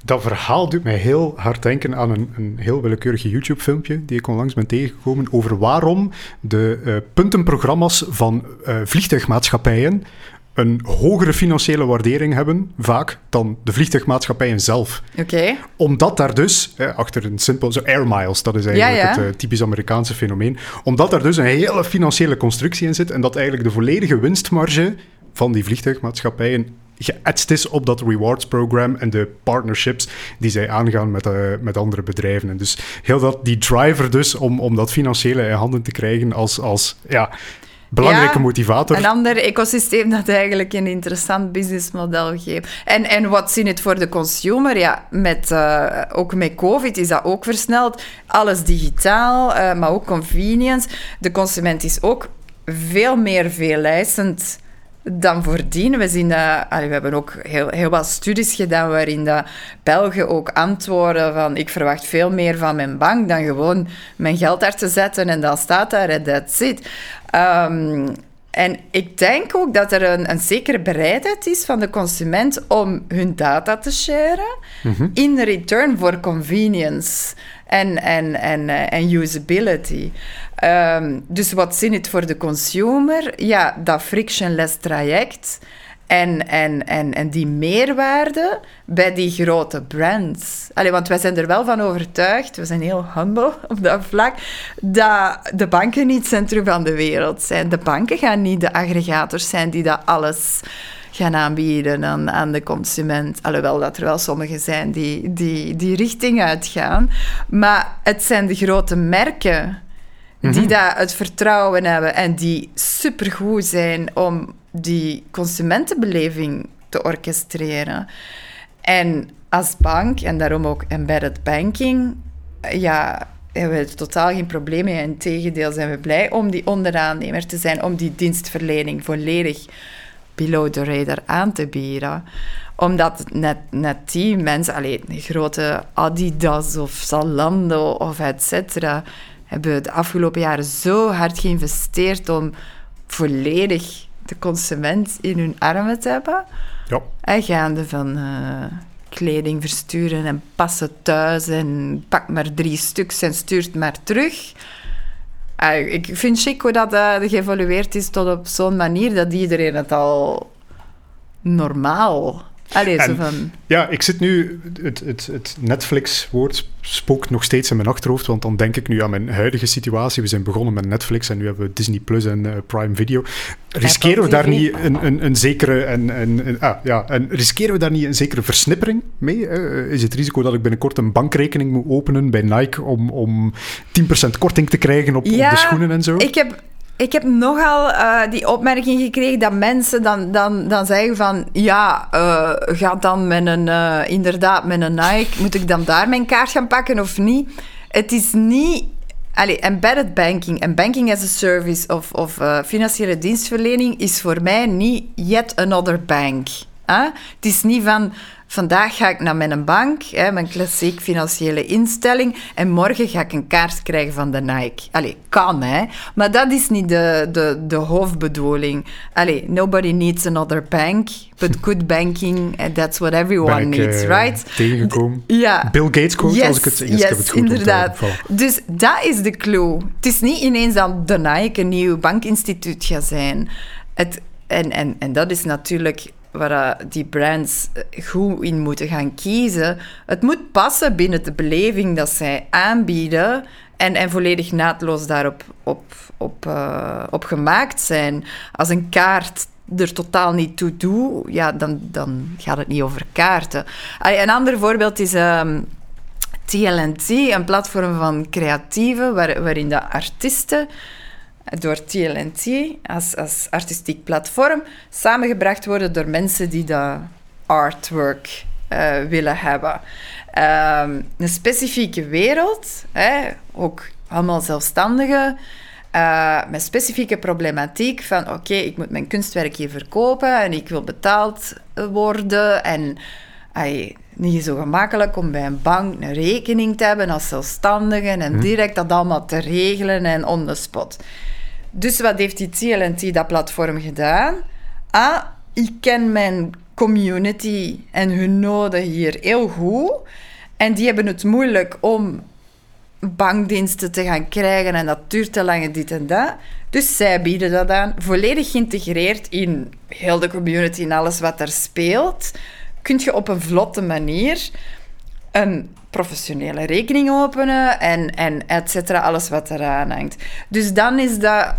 Dat verhaal doet mij heel hard denken aan een, een heel willekeurig YouTube-filmpje die ik onlangs ben tegengekomen over waarom de uh, puntenprogramma's van vliegtuigmaatschappijen een hogere financiële waardering hebben, vaak, dan de vliegtuigmaatschappijen zelf. Oké. Omdat daar dus, achter een simpel, zo air miles, dat is eigenlijk het uh, typisch Amerikaanse fenomeen, omdat daar dus een hele financiële constructie in zit en dat eigenlijk de volledige winstmarge van die vliegtuigmaatschappijen geëtst is op dat rewards program en de partnerships die zij aangaan met, uh, met andere bedrijven. En dus heel dat, die driver dus om, om dat financiële in handen te krijgen als, als ja, belangrijke motivator. Een ander ecosysteem dat eigenlijk een interessant businessmodel geeft. En, en wat zien het voor de consumer? Ja, met, uh, ook met COVID is dat ook versneld. Alles digitaal, uh, maar ook convenience. De consument is ook veel meer veelijzend dan voordien. We, zien dat, allee, we hebben ook heel, heel wat studies gedaan waarin dat Belgen ook antwoorden van ik verwacht veel meer van mijn bank dan gewoon mijn geld daar te zetten en dan staat daar en that's it. Um, en ik denk ook dat er een, een zekere bereidheid is van de consument om hun data te sharen mm in return voor convenience en, en, en, en usability. Um, dus wat zin het voor de consumer? Ja, dat frictionless traject en, en, en, en die meerwaarde bij die grote brands. Allee, want wij zijn er wel van overtuigd, we zijn heel humble op dat vlak, dat de banken niet het centrum van de wereld zijn. De banken gaan niet de aggregators zijn die dat alles gaan aanbieden aan, aan de consument. Alhoewel dat er wel sommigen zijn die die, die richting uitgaan. Maar het zijn de grote merken die mhm. daar het vertrouwen hebben en die supergoed zijn om die consumentenbeleving te orchestreren. En als bank, en daarom ook embedded banking, ja, hebben we totaal geen probleem mee. Integendeel zijn we blij om die onderaannemer te zijn, om die dienstverlening volledig below the radar aan te bieden. Omdat net, net die mensen, alleen grote Adidas of Zalando of et cetera, hebben de afgelopen jaren zo hard geïnvesteerd om volledig de consument in hun armen te hebben. Ja. En gaande van uh, kleding versturen en passen thuis en pak maar drie stuks en stuurt maar terug. Uh, ik vind Chico dat uh, geëvolueerd is tot op zo'n manier dat iedereen het al normaal Allee, zo van... Ja, ik zit nu... Het, het, het Netflix-woord spookt nog steeds in mijn achterhoofd, want dan denk ik nu aan mijn huidige situatie. We zijn begonnen met Netflix en nu hebben we Disney Plus en uh, Prime Video. Riskeren we daar niet een, een, een zekere... En, een, ah, ja, en riskeren we daar niet een zekere versnippering mee? Uh, is het risico dat ik binnenkort een bankrekening moet openen bij Nike om, om 10% korting te krijgen op, ja, op de schoenen en zo? ik heb ik heb nogal uh, die opmerking gekregen dat mensen dan, dan, dan zeggen van... Ja, uh, ga dan met een... Uh, inderdaad, met een Nike. Moet ik dan daar mijn kaart gaan pakken of niet? Het is niet... Allee, embedded banking en banking as a service of, of financiële dienstverlening is voor mij niet yet another bank. Het is niet van Vandaag ga ik naar mijn bank, hè, mijn klassiek financiële instelling, en morgen ga ik een kaart krijgen van de Nike. Allee, kan hè, maar dat is niet de, de, de hoofdbedoeling. Allee, nobody needs another bank, but good banking, that's what everyone needs, uh, right? Tegengekomen. Ja. Bill Gates quote, als ik het, yes, heb het goed inderdaad. Dus dat is de clue. Het is niet ineens dat de Nike een nieuw bankinstituut gaat zijn. Het, en, en, en dat is natuurlijk waar die brands eh, goed in moeten gaan kiezen. Het moet passen binnen de beleving dat zij aanbieden en, en volledig naadloos daarop op, op, uh, op gemaakt zijn. Als een kaart er totaal niet toe doet, ja, dan, dan gaat het niet over kaarten. Een ander voorbeeld is... Um, TLNT, een platform van creatieven, waar, waarin de artiesten door TLNT als, als artistiek platform samengebracht worden door mensen die dat artwork uh, willen hebben. Um, een specifieke wereld, hè, ook allemaal zelfstandigen, uh, met specifieke problematiek van oké, ik moet mijn kunstwerk hier verkopen en ik wil betaald worden en ay, niet zo gemakkelijk om bij een bank een rekening te hebben als zelfstandige en hm. direct dat allemaal te regelen en on the spot. Dus wat heeft die TLNT, dat platform, gedaan? Ah, ik ken mijn community en hun noden hier heel goed. En die hebben het moeilijk om bankdiensten te gaan krijgen en dat duurt te lang dit en dat. Dus zij bieden dat aan, volledig geïntegreerd in heel de community en alles wat er speelt. Kun je op een vlotte manier een professionele rekening openen en, en et cetera, alles wat eraan hangt. Dus dan is dat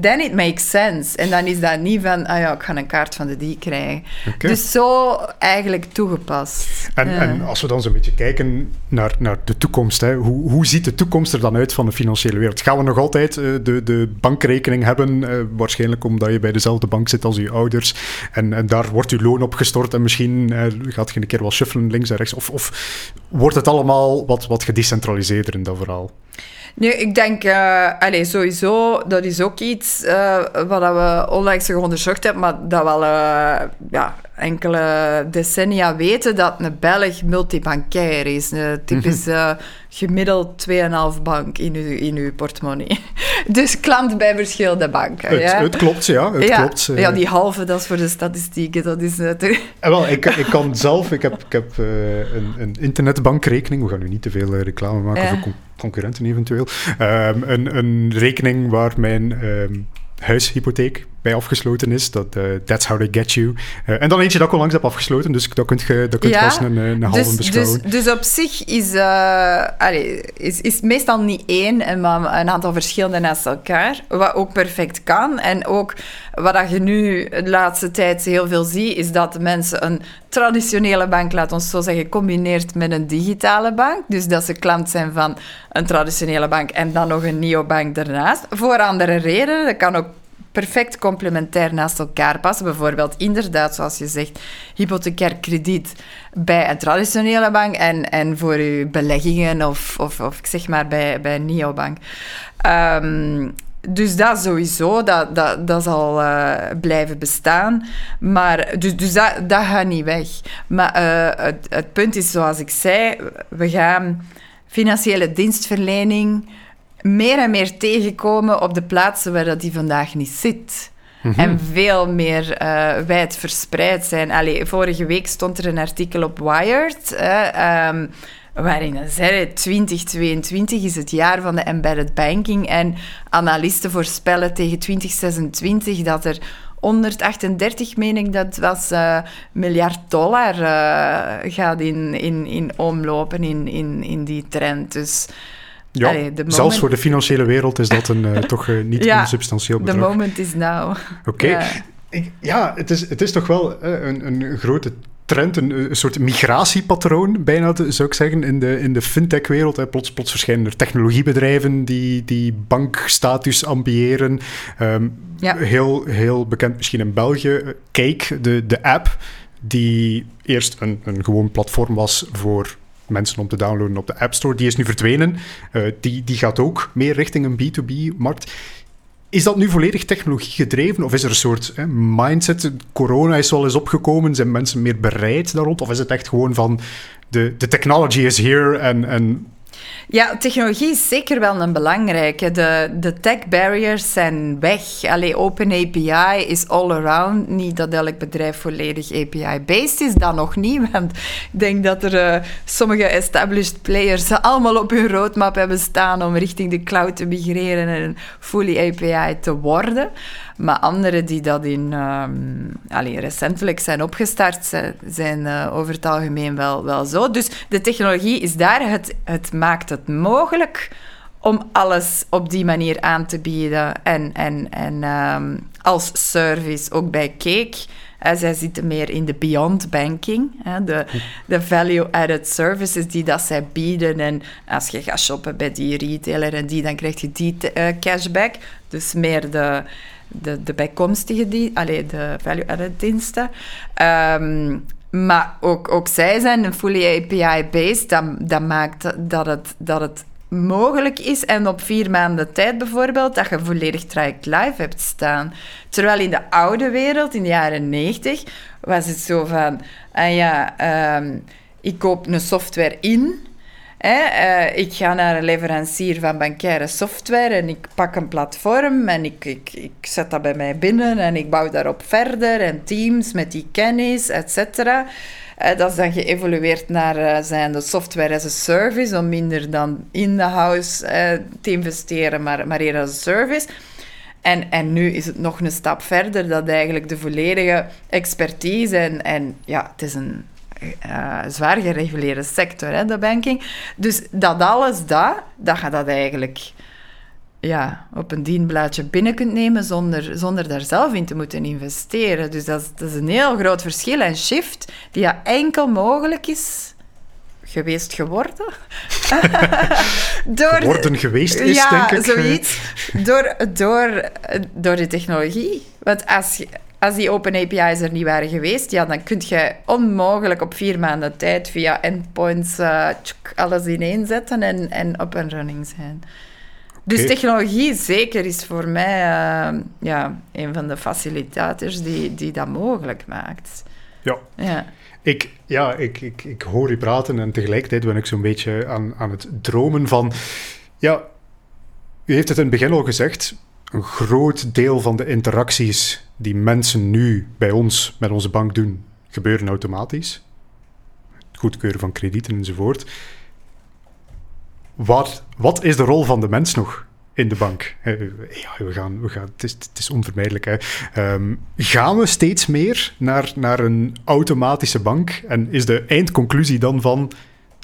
then it makes sense. En dan is dat niet van, ah ja, ik ga een kaart van de die krijgen. Dus zo eigenlijk toegepast. En, en als we dan zo'n beetje kijken naar, naar de toekomst, hè, hoe, hoe ziet de toekomst er dan uit van de financiële wereld? Gaan we nog altijd uh, de, de bankrekening hebben? Uh, waarschijnlijk omdat je bij dezelfde bank zit als je ouders. En, en daar wordt je loon opgestort en misschien uh, gaat je een keer wel shuffelen links en rechts. Of, of wordt het allemaal wat, wat gedecentraliseerder in dat verhaal? Nee, ik denk, uh, allez, sowieso, dat is ook iets uh, wat we onlangs onderzocht hebben, maar dat we al uh, ja, enkele decennia weten dat een Belg multibankair is. Een typisch uh, gemiddeld 2,5 bank in uw, in uw portemonnee. Dus klant bij verschillende banken. Het, ja. het klopt, ja. Het ja, klopt, ja, die halve, dat is voor de statistieken. Dat is natuurlijk... En wel, ik, ik kan zelf, ik heb, ik heb een, een internetbankrekening. We gaan nu niet te veel reclame maken voor concurrenten eventueel. Um, een, een rekening waar mijn um, huishypotheek bij afgesloten is. Dat, uh, that's how they get you. Uh, en dan eentje dat ik al langs heb afgesloten, dus dat kunt je dat kunt ja, vast een, een halve dus, beschouwen. Dus, dus op zich is, allez, is, is meestal niet één, maar een aantal verschillende naast elkaar. Wat ook perfect kan. En ook wat je nu de laatste tijd heel veel ziet, is dat mensen een traditionele bank, laat ons zo zeggen, combineert met een digitale bank. Dus dat ze klant zijn van een traditionele bank en dan nog een neobank daarnaast. Voor andere redenen. Dat kan ook perfect complementair naast elkaar passen. Bijvoorbeeld, inderdaad, zoals je zegt, hypothecair krediet bij een traditionele bank en, en voor uw beleggingen of, of, of zeg maar bij, bij een neobank. Um, dus dat sowieso, dat, dat, dat zal uh, blijven bestaan. Maar, dus dus dat, dat gaat niet weg. Maar uh, het, het punt is, zoals ik zei, we gaan financiële dienstverlening meer en meer tegenkomen op de plaatsen waar dat die vandaag niet zit. Mhm. En veel meer uh, wijd verspreid zijn. Allee, vorige week stond er een artikel op Wired. Um, waarin zei 2022 is het jaar van de embedded banking en analisten voorspellen tegen 2026 dat er 138, meen ik dat was, uh, miljard dollar uh, gaat in, in, in omlopen in, in, in die trend. Dus ja, zelfs voor de financiële wereld is dat een, uh, toch uh, niet ja, een substantieel bedrag. The moment is now. Oké. Okay. Ja. ja, het, is, het is toch wel een, een grote trend, een, een, soort migratiepatroon, bijna zou ik zeggen, in de, in de fintech-wereld. Plots, plots verschijnen er technologiebedrijven die, die bankstatus ambiëren. Um, ja. heel, heel bekend misschien in België. Cake, de, de app, die eerst een, een gewoon platform was voor mensen om te downloaden op de App Store. Die is nu verdwenen. Uh, die, die gaat ook meer richting een B2B-markt. Is dat nu volledig technologie gedreven? Of is er een soort hè, mindset? Corona is wel eens opgekomen. Zijn mensen meer bereid daar rond? Of is het echt gewoon van de, de technology is here en, en ja, technologie is zeker wel een belangrijke. De, de tech barriers zijn weg. Allee, open API is all around. Niet dat elk bedrijf volledig API-based is, dat nog niet. Want ik denk dat er uh, sommige established players allemaal op hun roadmap hebben staan om richting de cloud te migreren en fully API te worden. Maar anderen die dat in, um, recentelijk zijn opgestart, zijn, zijn uh, over het algemeen wel, wel zo. Dus de technologie is daar. Het, het maakt het mogelijk om alles op die manier aan te bieden. En, en, en ehm, als service ook bij Cake. zij zitten meer in de beyond banking, hè, de, de value-added services die dat zij bieden. En als je gaat shoppen bij die retailer en die, dan krijg je die uh, cashback. Dus meer de, de, de bijkomstige, die, allee, de value-added diensten. Um, maar ook, zij zijn een fully API-based. Dat, maakt dat het, dat het mogelijk is en op vier maanden tijd bijvoorbeeld, dat je volledig traject live hebt staan. Terwijl in de oude wereld, in de jaren 90, was het zo van, ah ja, um, ik koop een software in uh, ik ga naar een leverancier van bankaire software en ik pak een platform en ik, ik, ik zet dat bij mij binnen en ik bouw daarop verder en teams met die kennis, et cetera. Uh, dat is dan geëvolueerd naar uh, zijn de software as a service, om minder dan in de house te investeren, maar, maar eerder als een service. En, en nu is het nog een stap verder, dat eigenlijk de volledige expertise en, en ja, het is een uh, zwaar gereguleerde sector, hè, de banking. Dus dat alles, dat, dat je dat eigenlijk ja, op een dienblaadje binnen kunt nemen zonder, zonder daar zelf in te moeten investeren. Dus dat is, dat is een heel groot verschil en shift die ja enkel mogelijk is geweest geworden. door, geworden geweest is, ja, denk ik. zoiets. Door, door, door de technologie. Want als je, als die open API's er niet waren geweest, ja, dan kun je onmogelijk op vier maanden tijd via endpoints uh, alles ineenzetten en, en up and running zijn. Dus technologie zeker is voor mij uh, ja, een van de facilitators die, die dat mogelijk maakt. Ja. ja. Ik, ja, ik, ik, ik hoor je praten en tegelijkertijd ben ik zo'n beetje aan, aan het dromen van... Ja, u heeft het in het begin al gezegd, een groot deel van de interacties die mensen nu bij ons met onze bank doen, gebeuren automatisch. Het goedkeuren van kredieten enzovoort. Wat, wat is de rol van de mens nog in de bank? Ja, we gaan, we gaan, het, is, het is onvermijdelijk. Hè. Ehm, gaan we steeds meer naar, naar een automatische bank? En is de eindconclusie dan van,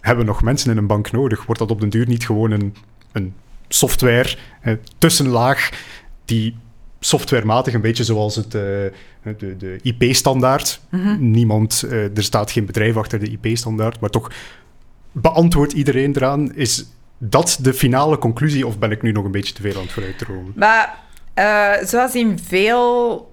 hebben we nog mensen in een bank nodig? Wordt dat op den duur niet gewoon een, een software, tussenlaag, die softwarematig, een beetje zoals het, uh, de, de IP-standaard. Mhm. Niemand, uh, er staat geen bedrijf achter de IP-standaard, maar toch beantwoordt iedereen eraan. Is dat de finale conclusie of ben ik nu nog een beetje te veel aan het vooruitdromen? Maar uh, zoals in veel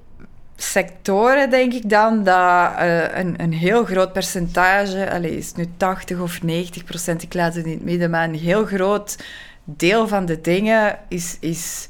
sectoren denk ik dan dat een, een heel groot percentage, allez, is nu 80 of 90 procent, ik laat het in het midden, maar een heel groot deel van de dingen is, is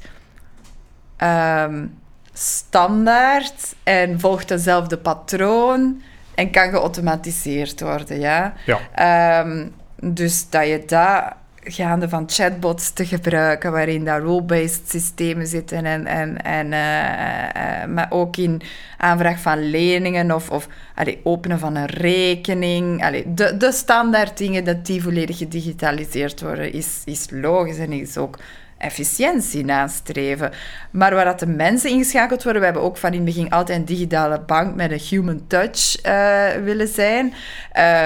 Ehm, standaard en volgt dezelfde patroon en kan geautomatiseerd worden. Ja? ja. Ehm, dus dat je dat gaande van chatbots te gebruiken, waarin daar role-based systemen zitten, en, en, en, uh, maar ook in aanvraag van leningen of, of allee, openen van een rekening. Allee, de, de standaard dingen, dat die volledig gedigitaliseerd worden, is, is logisch en is ook efficiëntie nastreven. Maar waar dat de mensen ingeschakeld worden, we hebben ook van in het begin altijd een digitale bank met een human touch uh, willen zijn.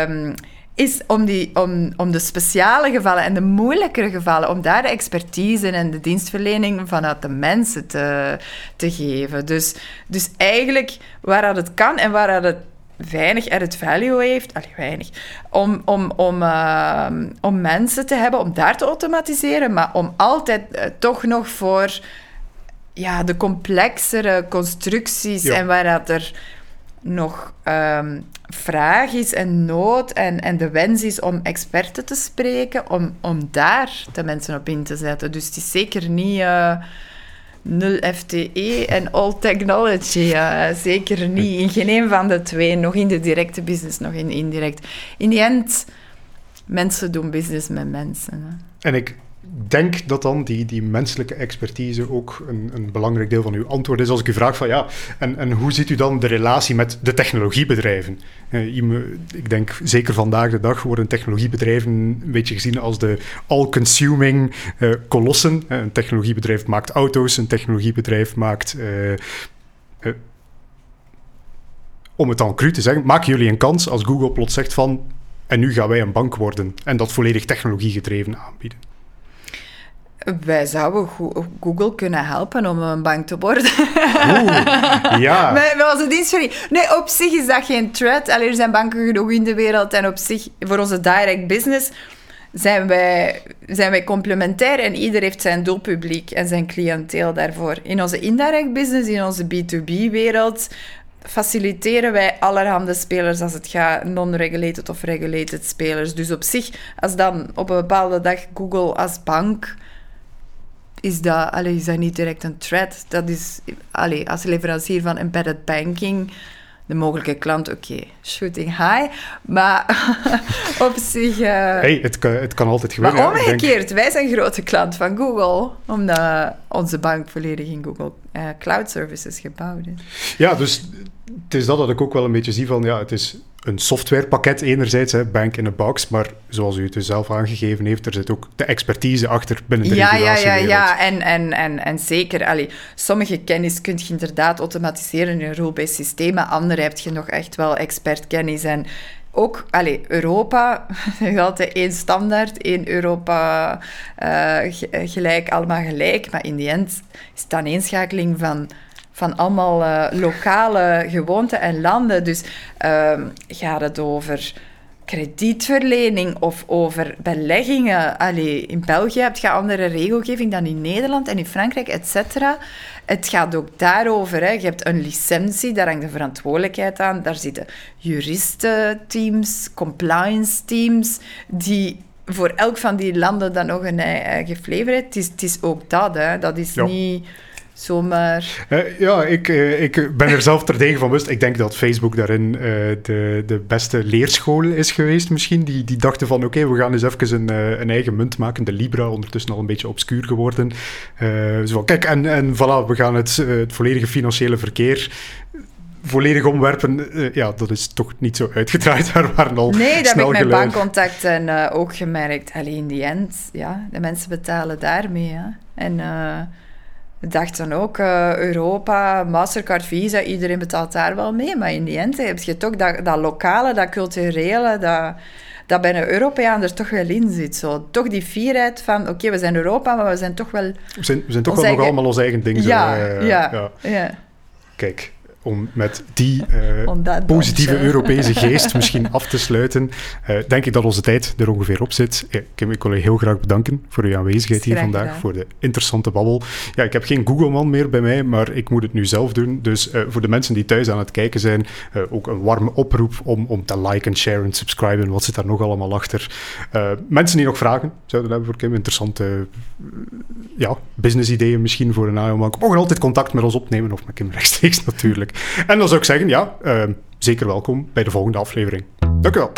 Um, is om, die, om, om de speciale gevallen en de moeilijkere gevallen, om daar de expertise en de dienstverlening vanuit de mensen te, te geven. Dus, dus eigenlijk waar dat het kan en waar dat het weinig added value heeft, allee, weinig, om, om, om, uh, om mensen te hebben, om daar te automatiseren, maar om altijd uh, toch nog voor ja, de complexere constructies ja. en waar dat er nog um, vraag is en nood en, en de wens is om experten te spreken, om, om daar de mensen op in te zetten. Dus het is zeker niet... Uh, nul FTE en all technology. Ja, zeker niet. In geen een van de twee. Nog in de directe business, nog in indirect. In die end, mensen doen business met mensen. Hè. En ik denk dat dan die, die menselijke expertise ook een, een belangrijk deel van uw antwoord is. Als ik u vraag van ja, en, en hoe ziet u dan de relatie met de technologiebedrijven? Uh, ik denk zeker vandaag de dag worden technologiebedrijven een beetje gezien als de all-consuming uh, kolossen. Uh, een technologiebedrijf maakt auto's, een technologiebedrijf maakt om het dan cru te zeggen, maken jullie een kans als Google plots zegt van en nu gaan wij een bank worden en dat volledig technologiegedreven aanbieden? Wij zouden Google kunnen helpen om een bank te worden. Oeh, ja. Met, onze dienstverlening. Nee, op zich is dat geen threat. Alleen er zijn banken genoeg in de wereld. En op zich, voor onze direct business zijn wij, zijn wij complementair en ieder heeft zijn doelpubliek en zijn cliënteel daarvoor. In onze indirect business, in onze B2B-wereld, faciliteren wij allerhande spelers als het gaat non-regulated of regulated spelers. Dus op zich, als dan op een bepaalde dag Google als bank is dat, allee, is dat niet direct een threat. Dat is, allee, als leverancier van embedded banking de mogelijke klant, oké, shooting high. Maar op zich... Uh... Hey, het, kan, het kan altijd gebeuren. Maar omgekeerd, wij zijn grote klant van Google, omdat onze bank volledig in Google uh, Cloud Services gebouwd is. Ja, dus het is dat dat ik ook wel een beetje zie van, ja, het is een softwarepakket enerzijds, hè, Bank in a Box, maar zoals u het dus zelf aangegeven heeft, er zit ook de expertise achter binnen de ja, Ja, ja, ja, en, en, en, en zeker. Allee, sommige kennis kun je inderdaad automatiseren in een rule-based systeem, maar andere heb je nog echt wel expertkennis. En ook, allee, Europa, er altijd één standaard, één Europa uh, gelijk, allemaal gelijk, maar in die end is het dan eenschakeling van van allemaal uh, lokale gewoonten en landen. Dus uh, gaat het over kredietverlening of over beleggingen. Allee, in België heb je andere regelgeving dan in Nederland en in Frankrijk, et cetera. Het gaat ook daarover. Hè. Je hebt een licentie, daar hangt de verantwoordelijkheid aan. Daar zitten juristenteams, compliance teams, die voor elk van die landen dan nog een eigen flavor. Het is, het is ook dat, hè. dat is niet zomaar. Uh, ja, ik, uh, ik ben er zelf terdege van bewust. Ik denk dat Facebook daarin uh, de, de beste leerschool is geweest, misschien. Die, die dachten van: oké, we gaan eens even een, een eigen munt maken. De Libra, ondertussen al een beetje obscuur geworden. zo, kijk, en, en voilà, we gaan het, het volledige financiële verkeer volledig omwerpen, ja, dat is toch niet zo uitgedraaid. Daar waren al Nee, dat heb ik met bankcontacten uh, ook gemerkt. Alleen in die end, ja, de mensen betalen daarmee. Hè. En dacht dan ook, uh, Europa, Mastercard, Visa, iedereen betaalt daar wel mee. Maar in die end heb je toch dat, dat lokale, dat culturele, dat, dat bij een Europeaan er toch wel in zit. Zo. Toch die fierheid van, oké, we zijn Europa, maar we zijn toch wel... We zijn, we zijn toch wel nog allemaal ons eigen ding. Ja, uh, ja, ja, ja. Kijk, om met die uh, positieve Europese geest misschien af te sluiten, uh, denk ik dat onze tijd er ongeveer op zit. Ja, ik wil je heel graag bedanken voor uw aanwezigheid hier vandaag, voor de interessante babbel. Ja, ik heb geen Google-man meer bij mij, maar ik moet het nu zelf doen. Dus uh, voor de mensen die thuis aan het kijken zijn, ook een warme oproep om, om te liken, sharen, subscriben. Wat zit daar nog allemaal achter? mensen die nog vragen zouden hebben voor Kim, interessante ja, business-ideeën misschien voor een AIO-bank, mogen altijd contact met ons opnemen of met Kim rechtstreeks natuurlijk. En dan zou ik zeggen, ja, ehm, zeker welkom bij de volgende aflevering. Dank u wel.